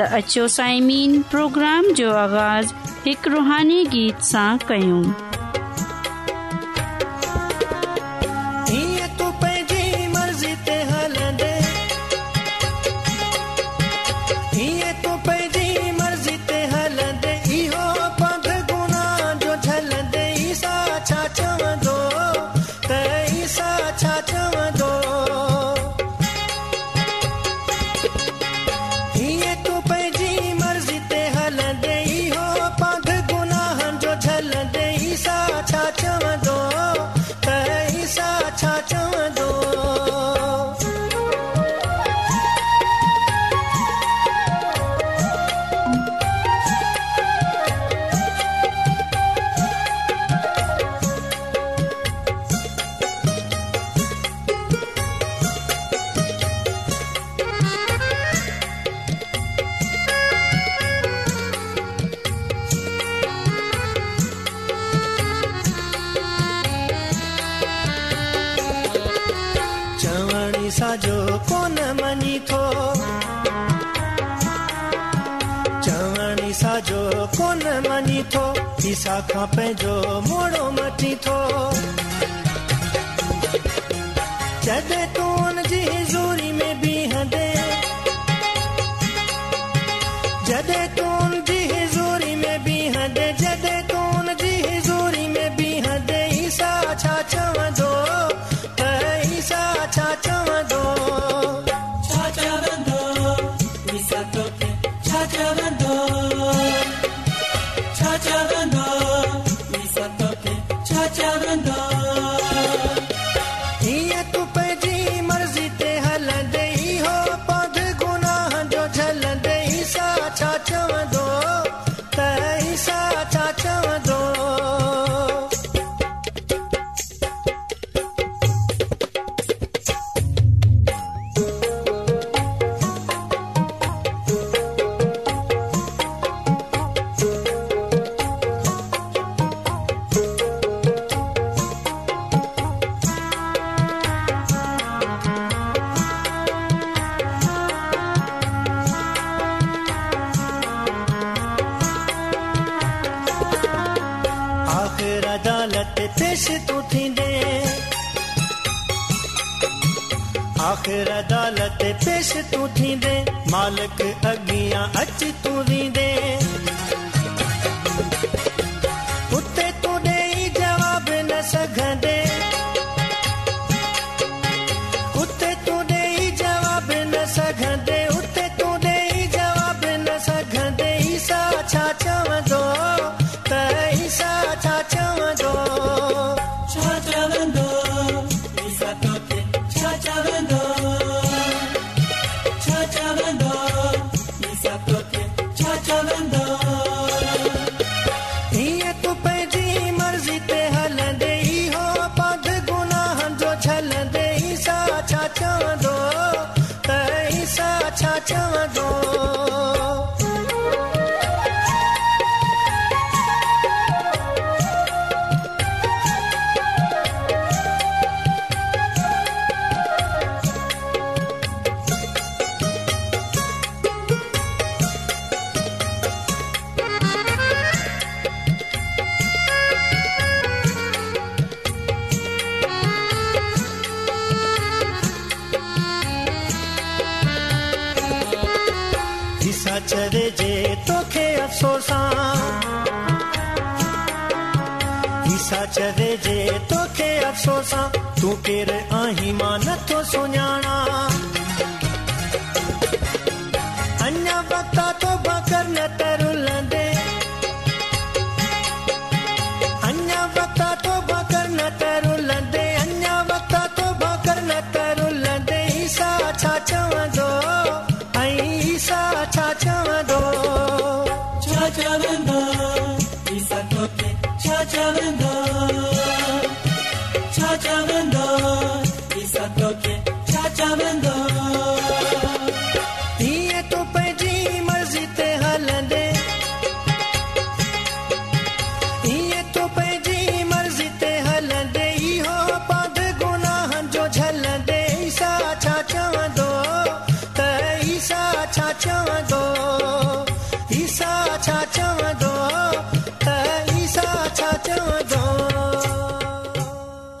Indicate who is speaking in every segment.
Speaker 1: त अचो پروگرام جو آغاز आवाज़ु हिकु रुहानी गीत सां
Speaker 2: खां पंहिंजो वूड़ो मटी थो आख़िर अदालत पेश तूं थींदे मालिक अॻियां अची तूं वेंदे तेरे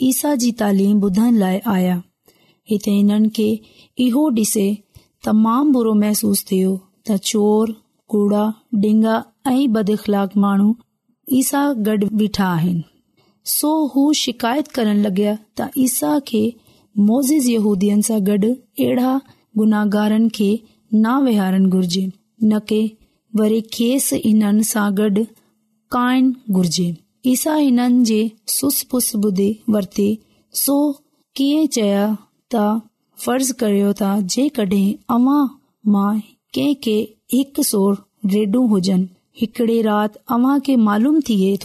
Speaker 3: ईसा जी तम ॿुधण लाइ आया हिते हिननि खे इहो डि॒से तमाम बुरो मेसूस थियो त चोर कूड़ा डिंगा, ऐं बदख़लाक माण्हू ईसा गडु॒ बीठा आहिनि सो हू शिकायत करण लॻा त ईसा खे मोज़ यूद सां गॾ अ गुनाहगार खे न वेहारण घुरजे न की वरी खेसि इन सां गडु॒ काइन घुरिजे फर्ज़ करियो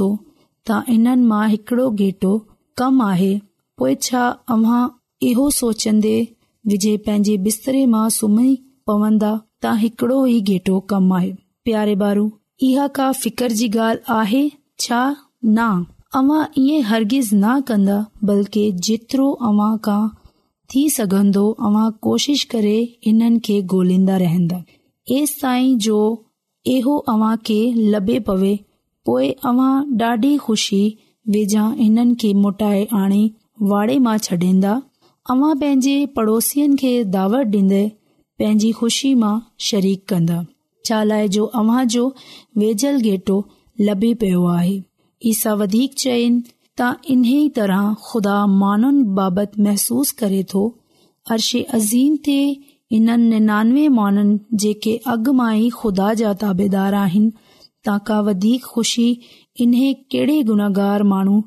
Speaker 3: त हिननि मां हिकड़ो गेटो कम आ पो छा अव्हां इहो सोचन्न्न्न विजय पंहिंजे बिस्तरे मां सुम्ही पवंदा त हिकड़ो ही गेटो कम आ प्यारे बारू इहा का फितर जी गाल अवां ई हरगिज़ न कन्दा बल्कि जेतिरो अव्हां खां थी सघंदो अवां कोशिश करे हिननि खे गोल्हिंदा रहंदा ऐस ताईं जो इहो लभे पवे पोए अव्हां ॾाढी खु़शी वेझा हिननि खे मोटाए आणे वाड़े मां छडीन्दा अवां पंहिंजे पड़ोसियुनि खे दावत डि॒न्दे पंहिंजी खु़शी मां शरीक कन्दा शालाइजो अव्हां जो वेझल घेटो लभी पियो आहे ईसा वधीक चइन त इन्हीअ तरह खुदा माननि बाबति महसूस करे थो अर्शे अज़ीम ते इननि निनानवे माननि जेके अॻु मां ई खुदा जा ताबेदार आहिनि ता का वधीक खु़शी इन्हे कहिड़े गुनाहगार माण्हू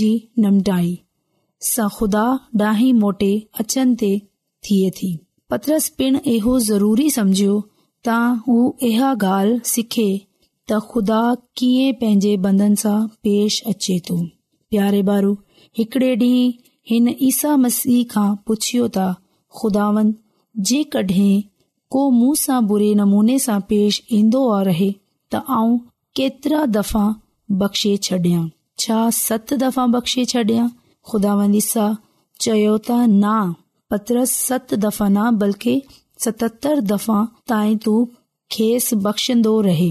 Speaker 3: जी निमटाई सां ख़ुदा ॾाही मोटे अचनि ते थिए थी पत्रस पिण इहो ज़रूरी सम्झियो त हू इहा ॻाल्हि सिखे त ख़ुदा कीअं पंहिंजे बदन सां पेश अचे तो प्यारे बारू हिकड़े डी हिन ईसा मसीह खां पुछियो त ख़ुदान जेके को मुंहं सां बुरे नमूने सां पेश इन्दो रहे त आउं केतिरा दफ़ा बख़्शे छडां छा सत दफ़ा बख़्शे छडयां खुदावन ईसा चयो त न पत्र सत दफ़ा न बल्कि सततर दफ़ा ताईं तू खेसि बख़्शन्दो रहे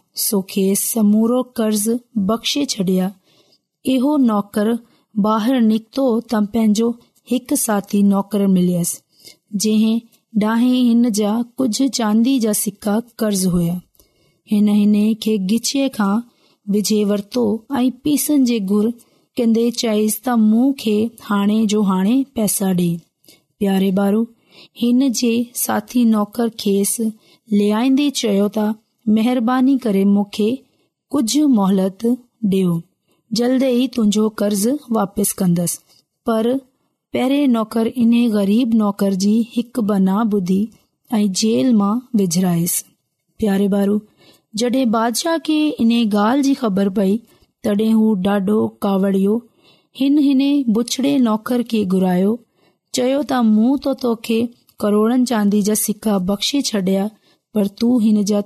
Speaker 3: सोखेस समूरो कर्ज़ बख़्शे छडि॒या इहो नौकर बहिर निकतो त पंहिंजो हिकु साथी नोकर मिलस जा कुझ चांदी जा सिका कर्ज़ हुया हिन खे गिचीअ खां विझे वर्तो ऐ पीस जे गुर कन्ने चइस त मु खे हाणे जो हाणे पैसा डे प्यारे बारू हिन जे साथी नोकर खेस लेयन्दे चओ ता मूंखे कुझु मोहलत ॾियो जल्द ई तुंहिंजो कर्ज़ वापसि कंदसि पर पहिरें नौकर इन ग़रीब नौकर जी हिकु बना ॿुधी ऐं जेल मां विझिरायसि प्यारे बारू जडे॒ बादशाह खे इन गाल्हि जी ख़बर पई तॾहिं हू ॾाढो कावड़ियो हिन बुछड़े नौकर खे घुरायो चयो त मूं त तोखे करोड़नि चांदी जा सिका बख़्शे छडि॒या पर तूं हिन जा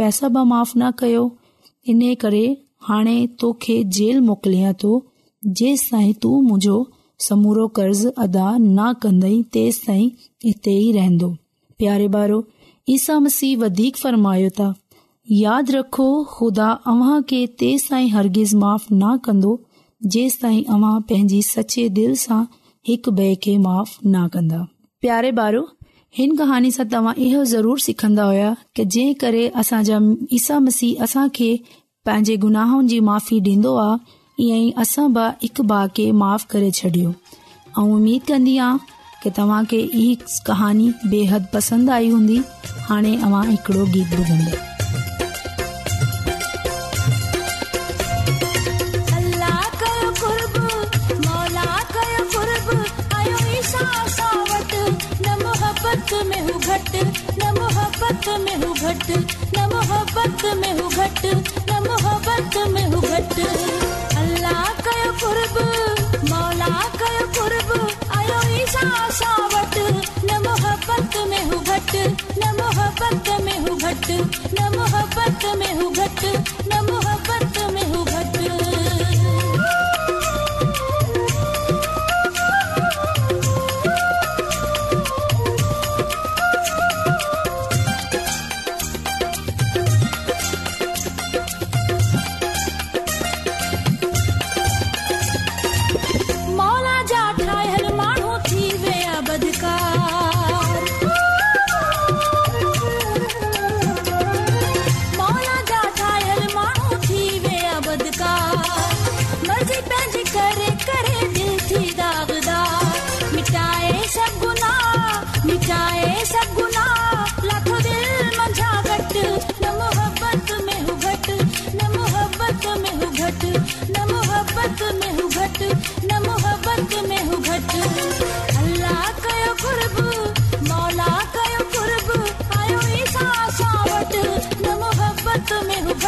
Speaker 3: पैसा माफ़ न कयो इन करे हिकु कंदा प्यारे ॿारो हिन कहानी सां तव्हां इहो ज़रूर सिखन्दा हुया की जंहिं करे असां ईसा मसीह असां पंहिंजे गुनाहनि जी माफ़ी डि॒न्दो आ ईअं ई असां बा हिक भाउ खे माफ़ करे छॾियो ऐं कन्दी की तव्हां खे कहानी बेहद पसंदि आई हूंदी हाणे अव्हां हिकड़ो गीत ॿुधंदो
Speaker 4: घट न मोहब्बत में हूँ घट न मोहब्बत में हूँ घट अल्लाह कयो कुर्ब मौला कयो कुर्ब आयो ईसा सावट न मोहब्बत में हूँ घट न मोहब्बत में हूँ घट ने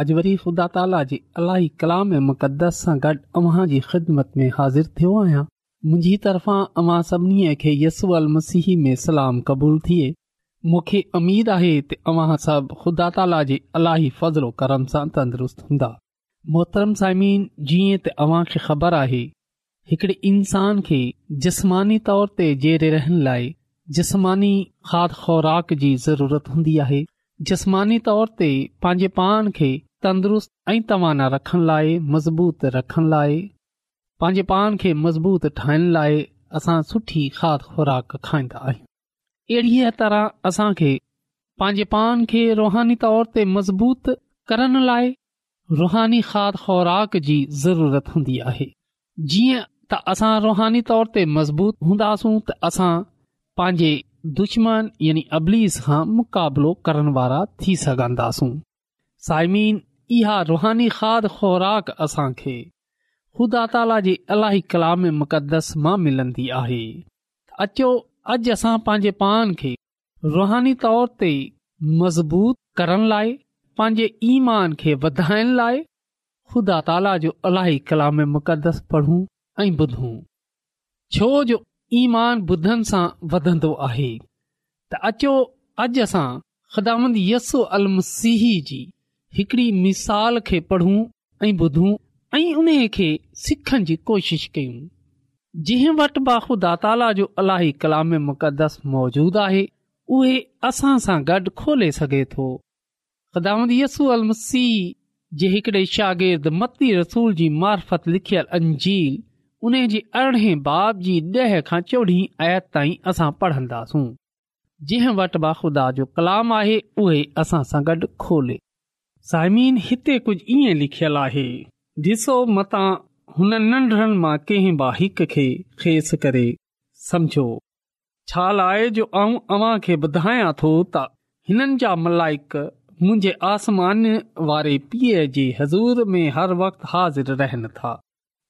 Speaker 5: अॼु वरी ख़ुदा ताला जे इलाही कलाम मुक़दस सां गॾु अव्हां जी ख़िदमत में हाज़िर थियो आहियां मुंहिंजी तरफ़ां अवां सभिनी खे यसू मसीह में सलाम क़बूल थिए मूंखे अमीद आहे तव्हां सभु ख़ुदा ताला जे इलाही फ़ज़लो करम सां तंदुरुस्त हूंदा मोहतरम साइमीन जीअं त अव्हां खे ख़बर आहे हिकड़े इंसान खे जस्मानी तौर ते जेरे रहण लाइ जस्मानी ख़ाद ख़ुराक जी ज़रूरत हूंदी आहे जसमानी तौर ते पंहिंजे पाण खे तंदुरुस्त ऐं तवाना रखण लाइ मज़बूत रखण लाइ पंहिंजे पान खे मज़बूत ठाहिण लाइ असां सुठी खाद खुराक खाईंदा आहियूं अहिड़ीअ तरह असां पंहिंजे पान खे रुहानी तौर ते मज़बूत करण लाइ रुहानी खाद खुराक जी ज़रूरत हूंदी आहे जीअं त असां रुहानी तौर ते मज़बूत हूंदासूं त असां पंहिंजे दुश्मन यानी अबलीस खां मुक़ाबिलो करण वारा थी सघंदासूं साइमीन इहा रुहानी खाद ख़ुराक खे ख़ुदा ताला जे अलाही कलाम मुक़दस मां मिलंदी आहे अचो अॼु असां पंहिंजे पान खे रुहानी तौर ते मज़बूत करण लाइ पंहिंजे ईमान खे वधाइण लाइ ख़ुदा ताला जो इलाही कलाम मुक़दस पढ़ूं ऐं ॿुधूं छो जो ईमान ॿुधनि सां वधंदो आहे त अचो अॼु असां ख़दामंदसु अलमसीह जी हिकड़ी मिसाल खे पढ़ूं ऐं ॿुधूं ऐं उन खे सिखण जी कोशिश कयूं जंहिं वटि बाखुदा ताला जो अलाही कलाम मुक़दस मौजूदु आहे उहे असां सां गॾु खोले सघे थो क़दामत यसू अल मसीह जे हिकिड़े शागिर्द मती रसूल जी मार्फत लिखियल अंजील उन जे अरिड़हें बाब जी ॾह खां चोॾहीं आयत ताईं असां पढ़ंदासूं जंहिं वटि बाखुदा जो कलाम आहे उहे असां सां गॾु खोले साइमीन हिते कुझु ईअं लिखियलु आहे ॾिसो मता हुननि नंढणनि मां कंहिं बि हिकु खे समझो ख़ेसि करे छा जो आऊं अव्हां खे ॿुधायां थो त हिननि जा मलाइक मुंहिंजे आसमान वारे पीउ जे हज़ूर में हर वक़्तु हाज़िर रहनि था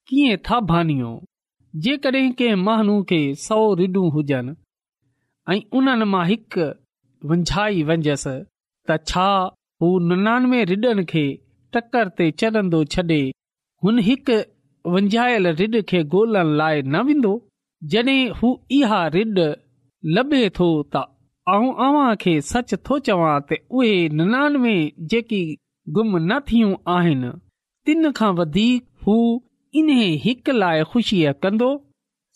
Speaker 5: कीअं था भानियो जेकॾहिं कंहिं माण्हू खे सौ रिढूं हुजनि ऐं उन्हनि मां हिकु वञसि त छा हू निनानवे ॾनि खे टकर ते चढ़ंदो छॾे हुन हिकु वंञायलु रिड खे गोल्ह लाइ न वेंदो जड॒हिं हू इहा ड लभे थो तव्हांखे सच थो चवां त उहे निनानवे जेकी गुम न थियूं आहिनि तिन खां वधीक हू इन हिकु लाइ ख़ुशीअ कंदो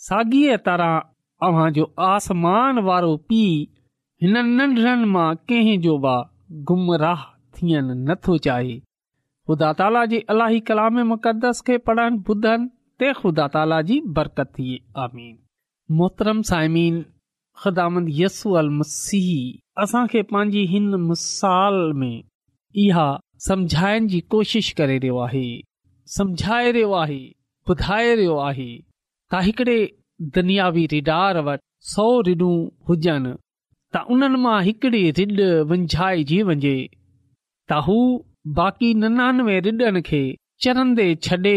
Speaker 5: साॻीअ तरह अव्हांजो आसमान वारो पीउ हिननि नंढड़नि मां कंहिं जो गुमराह थियणु नथो चाहे ख़ुदा ताला जे अलाही मुक़दस खे पढ़नि ॿुधनि ते ख़ुदा ताला जी बरकत थिए आमीन मोहतरम साइमीन ख़ुदांदसू अलसी असांखे पंहिंजी हिन मिसाल में इहा सम्झाइण जी कोशिश करे रहियो आहे सम्झाए रहियो आहे ॿुधाए रहियो आहे त हिकिड़े दुनियावी रिडार वटि सौ रिडूं हुजनि त उन्हनि मां हिकिड़ी रिड विंझाइजी वञे त हू बाक़ी ननानवे ॾनि खे चरंदे छॾे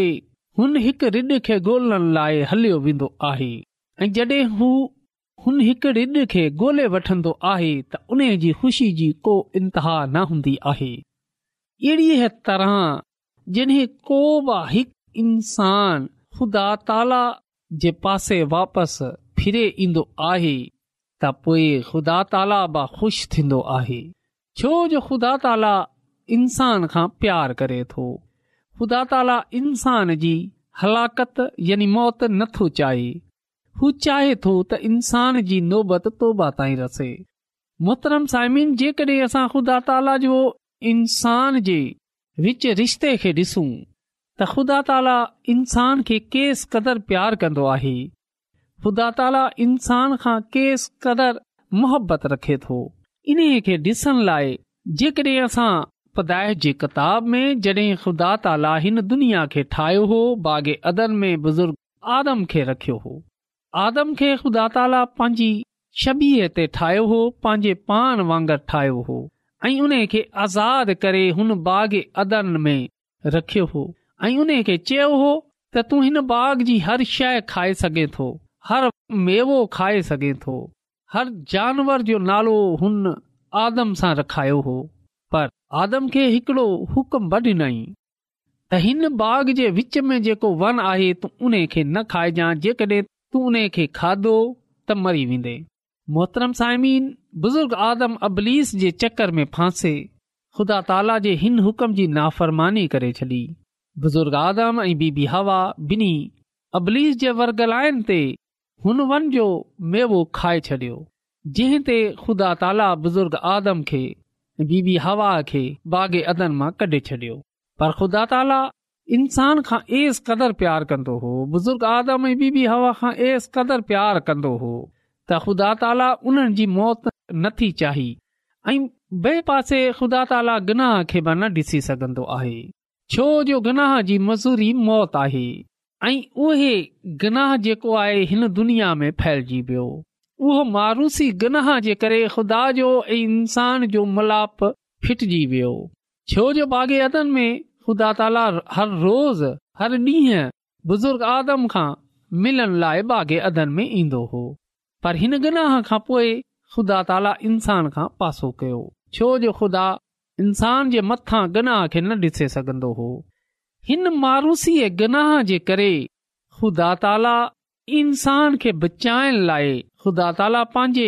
Speaker 5: हुन हिकु ॾ खे لائے लाइ हलियो वेंदो आहे ऐं जॾहिं हू हुन हिकु ॾ खे ॻोल्हे वठंदो आहे त उन जी ख़ुशी जी को इंतिहा न हूंदी आहे अहिड़ीअ तरह जॾहिं को बि हिकु इंसान ख़ुदा ताला जे पासे वापसि फिरे ईंदो आहे त ख़ुदा ताला बि ख़ुशि थींदो आहे छो जो ख़ुदा ताला इंसान खां प्यार करे थो ख़ुदा ताला इंसान जी हलाकत यानी मौत नथो चाहे हू चाहे थो त इंसान जी नोबत तोबा ताईं रसे मुहतरम साइमिन जेकॾहिं असां ख़ुदा ताला जो इंसान जे विच रिश्ते खे ॾिसूं त ख़ुदा ताला इंसान खे केस कदुरु प्यारु कंदो आहे ख़ुदा ताला इंसान खां केस कदुरु मोहबत रखे थो इन खे ॾिसण लाइ जेकॾहिं असां पदााइ जी किताब में जॾहिं ख़ुदा ताला हिन दुनिया खे ठाहियो हो बाग़े अदन में बुज़ुर्ग आदम खे रखियो हो आदम खे ख़ुदा ताला पंहिंजी शबीअ ते ठाहियो हो पंहिंजे पान वांगुरु ठाहियो हो ऐं उन खे आज़ादु करे हुन बाग अदन में रखियो हो ऐं उन खे चयो हो त तू हिन बाग जी हर शइ खाए सघे थो हर मेवो खाए सघे थो हर जानवर जो नालो हुन आदम सां रखायो हो पर आदम खे हिकिड़ो हुकुम ब ॾिनई त हिन बाग़ जे विच में जेको वन आहे तूं उन खे न खाइजांइ जेकॾहिं तू उन खे खाधो त मरी वेंदे मोहतरम साइमीन बुज़ुर्ग आदम अबलीस जे चकर में फांसे ख़ुदा ताला जे हिन हुकुम जी नाफ़रमानी करे छॾी बुज़ुर्ग आदम ऐं बीबी हवा बिनी अबलीस जे वरगलाइन ते हुन वन जो मेवो खाए छॾियो जंहिं ते ख़ुदा ताला बुज़ुर्ग आदम खे बीबी हवा खे बागे अदन मां कढी छॾियो पर ख़ुदा ताला इंसान खां एस क़दुरु प्यारु कंदो हो बुज़ुर्ग आदम बीबी हवा खां एस क़दुरु प्यारु कंदो हो त ख़ुदा ताला उन्हनि जी मौत न थी चाही ऐं ॿिए पासे ख़ुदा ताला गनाह खे बि न ॾिसी सघंदो आहे छो जो गनाह जी मज़ूरी मौत आहे ऐं उहे गनाह जेको आहे हिन दुनिया में फैलिजी वियो उहो मारूसी गनह जे करे ख़ुदा जो इंसान जो मलाप फिटजी वियो छो जो बागे अदन में ख़ुदा ताला हर रोज़ हर ॾींहं बुज़ुर्ग आदम खां मिलण लाइ बागे अदन में ईंदो हो पर हिन गनाह खां पोइ ख़ुदा ताला इंसान खां पासो कयो छो जो ख़ुदा इंसान जे मथां गनाह खे न ॾिसे सघंदो हो हिन मारूसी ऐं गनाह जे करे ख़ुदा ताला इंसान खे बचाइण लाइ ख़ुदा ताला पंहिंजे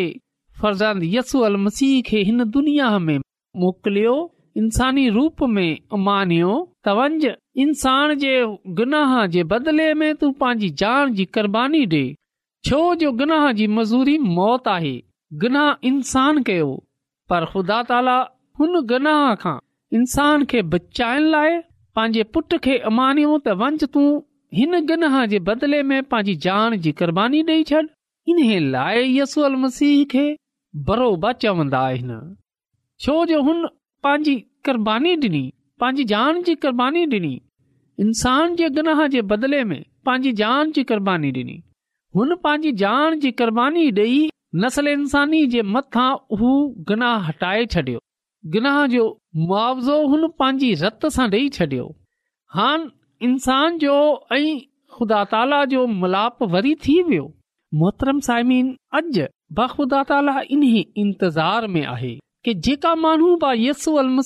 Speaker 5: फर्ज़ंद यसू अल मसीह खे हिन दुनिया में मोकिलियो इंसानी रूप में अमानयो त इंसान जे गुनाह जे बदिले में तूं पंहिंजी जान जी क़ुर्बानी ॾे छो जो गुनाह जी मज़ूरी मौत आहे गुनाह इंसानु कयो पर ख़ुदा ताला हुन गनाह खां इंसान खे बचाइण लाइ पंहिंजे पुट खे अमानियो त वंञि तूं हिन गनाह जे बदिले में पंहिंजी जान जी क़ुर्बानी ॾेई छॾ इन लाइ यसल मसीह खे बरोबर चवंदा आहिनि छोजो हुन पंहिंजी क़बानी ॾिनी पंहिंजी जान जी क़ुर्बानी ॾिनी इंसान जे गनाह जे बदिले में पंहिंजी जान जी क़ुर्बानी ॾिनी हुन पंहिंजी जान जी क़ुर्बानी ॾेई नसल इंसानी जे मथां हू गनाह हटाए छॾियो गनाह जो मुआवज़ो हुन पंहिंजी रत सां ॾेई छॾियो हा इंसान जो ऐं ख़ुदा ताला जो मिलाप वरी थी वियो मोहतरम सॼुदा ताला इन इंतज़ार में आहे की जेका माण्हू यसू अला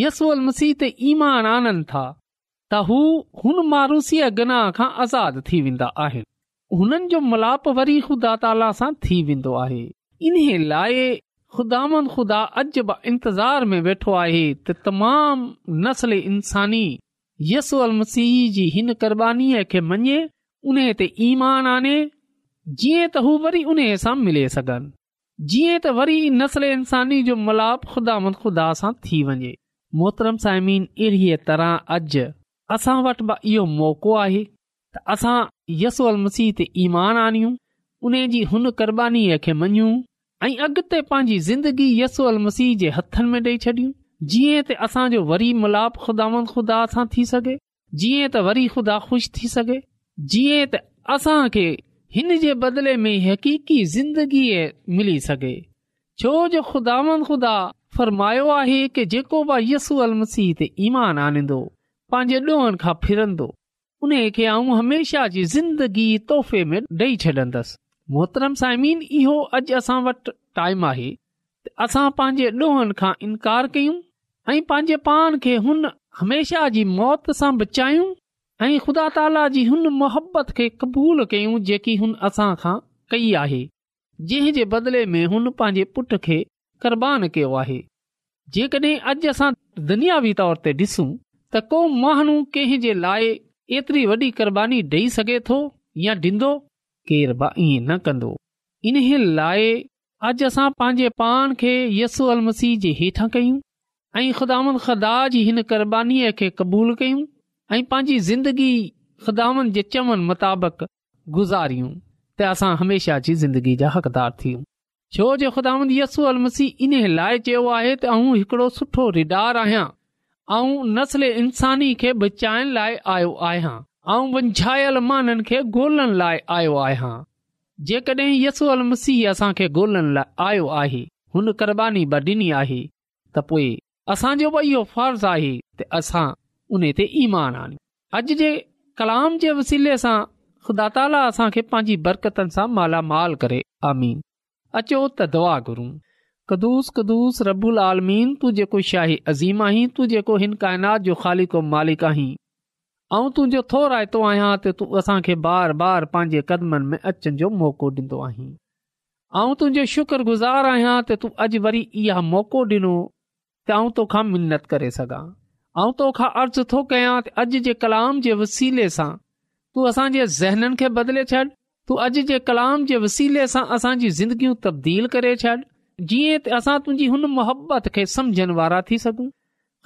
Speaker 5: यसी आननि था त हू हुन मारूसीअ गनाह खां आज़ाद थी वेंदा आहिनि हुननि जो मलाप वरी ख़ुदा ताला सां थी वेंदो आहे इन लाइ ख़ुदा ख़ुदा अॼु बि इंतज़ार में वेठो आहे त तमाम नसल इंसानी यसोल मसीह जी हिन क़ुर खे मञे उन ते ईमान आने जीअं त हू वरी उन सां मिले सघनि जीअं त वरी नसल इंसानी जो मलाप ख़ुदा मंद ख़ुदा सां थी वञे मोहतरम साइमीन अहिड़ीअ तरह अजु असां वटि बि इहो मौक़ो आहे त असां यसू अल मसीह ते ईमान आनियूं उन जी हुन क़ुरबानीअ खे मञूं ऐं अॻिते पंहिंजी ज़िंदगी यसू अल मसीह जे हथनि में ॾेई छॾियूं जीअं त असांजो वरी मिलाप खुदा ख़ुदा सां थी सघे जीअं त वरी ख़ुदा ख़ुशि थी सघे जीअं त असां खे हिन जे बदिले में हक़ीकी ज़िंदगी मिली सघे छो जो ख़ुदा ख़ुदा फरमायो आहे की जेको बि यसू अल मसीह ते ईमान आनींदो पंहिंजे डोहनि खां फिरंदो उन खे आऊं हमेशह जी ज़िंदगी तोहफ़े में ॾेई छॾंदसि मोहतरम साइमीन इहो अॼु असां वटि टाइम आहे त असां पंहिंजे डोहनि खां इनकार कयूं ऐं पंहिंजे पाण खे हुन हमेशह जी मौति सां बचायूं ऐं ख़ुदा ताला जी हुन मोहबत खे क़बूल कयूं जेकी हुन असां खां कई आहे जंहिं जे बदिले में हुन पंहिंजे पुट खे क़ुर्बान कयो आहे जेकॾहिं अॼु असां दुनियावी तौर ते ॾिसूं त को माण्हू कंहिं जे लाइ एतिरी वॾी क़ुरबानी ॾेई सघे थो या ॾींदो केर ईअं न कंदो इन लाइ अॼु असां पंहिंजे पाण खे यस्सु अल मसीह जे हेठां कयूं ऐं ख़ुदामद हिन क़रबानीअ खे क़बूल कयूं ऐं पंहिंजी ज़िंदगी ख़ुदान जे चवण मुताबिक़ गुज़ारियूं त असां हमेशह जी ज़िंदगी जा हक़दार थियूं छो जो ख़ुदा यसू अल मसीह इन लाइ चयो आहे त सुठो रिडार आहियां ऐं नसल इंसानी खे बचाइण लाइ आयो आहियां ऐं वंझायल माननि खे ॻोल्हण लाइ आयो आहियां जेकॾहिं यसू अल मसीह असांखे ॻोल्हण लाइ आयो आहे हुन क़बानी ब ॾिनी आहे त पोइ असांजो बि इहो फर्ज़ आहे त असां उन ते ईमान आहियूं अॼु जे कलाम जे वसीले सां ख़ुदा ताला असांखे पंहिंजी बरकतनि सां मालामाल करे आमीन अचो त दुआ गुरू कदुस कदुस रबुल आलमीन तूं जेको शाही अज़ीम आहीं तूं जेको हिन काइनात जो ख़ालिको को मालिक आहीं ऐं तुंहिंजो थो रायतो आहियां त तूं असांखे बार बार पंहिंजे कदमनि में अचनि जो मौक़ो ॾींदो आहीं ऐं तुंहिंजो शुक्रगुज़ार आहियां त तूं अॼु वरी इहो मौक़ो ॾिनो آء تو کھا مننت کرے سگا آء تو کھا عرض تھو کہ آج جے کلام جے وسیلے سا تو اسان جي ذهنن کي بدلے ڇڏ تو آج جے کلام جے وسیلے سا اسان جي زندگيون تبديل ڪري ڇڏ جيء اسا تون جي هن محبت کي سمجهڻ وارا ٿي سگوں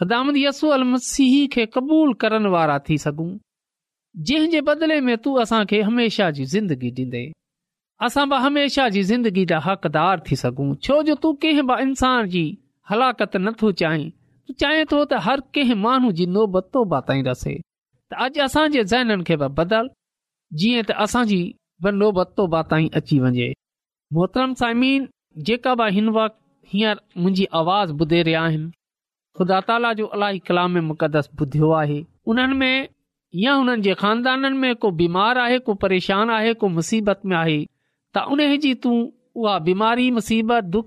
Speaker 5: خدامت يسو المسيحي کي قبول ڪرڻ وارا ٿي سگوں جيء جي بدلے ۾ تو اسان کي هميشه جي زندگي हलाकत नथो चाहीं तूं चाहे थो त हर कंहिं माण्हू जी नोबतोबाताईं रसे त अॼु असांजे ज़हननि खे बि बदल जीअं त असांजी नोबतोबाताई अची वञे मोहतरम समीन जेका बि हिन वक़्तु हींअर मुंहिंजी आवाज़ ॿुधे रहिया आहिनि ख़ुदा ताला जो अलाई कलाम मुक़दस ॿुधियो आहे उन्हनि में या हुननि जे खानदाननि में को बीमार आहे को परेशान आहे को मुसीबत में आहे त उन जी तूं उहा बीमारी मुसीबत दुख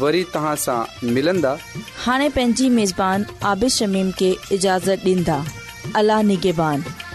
Speaker 6: वरी तव्हां
Speaker 7: हाने पंहिंजी मेज़बान आबिश शमीम के इजाज़त ॾींदा अलाह निगेबान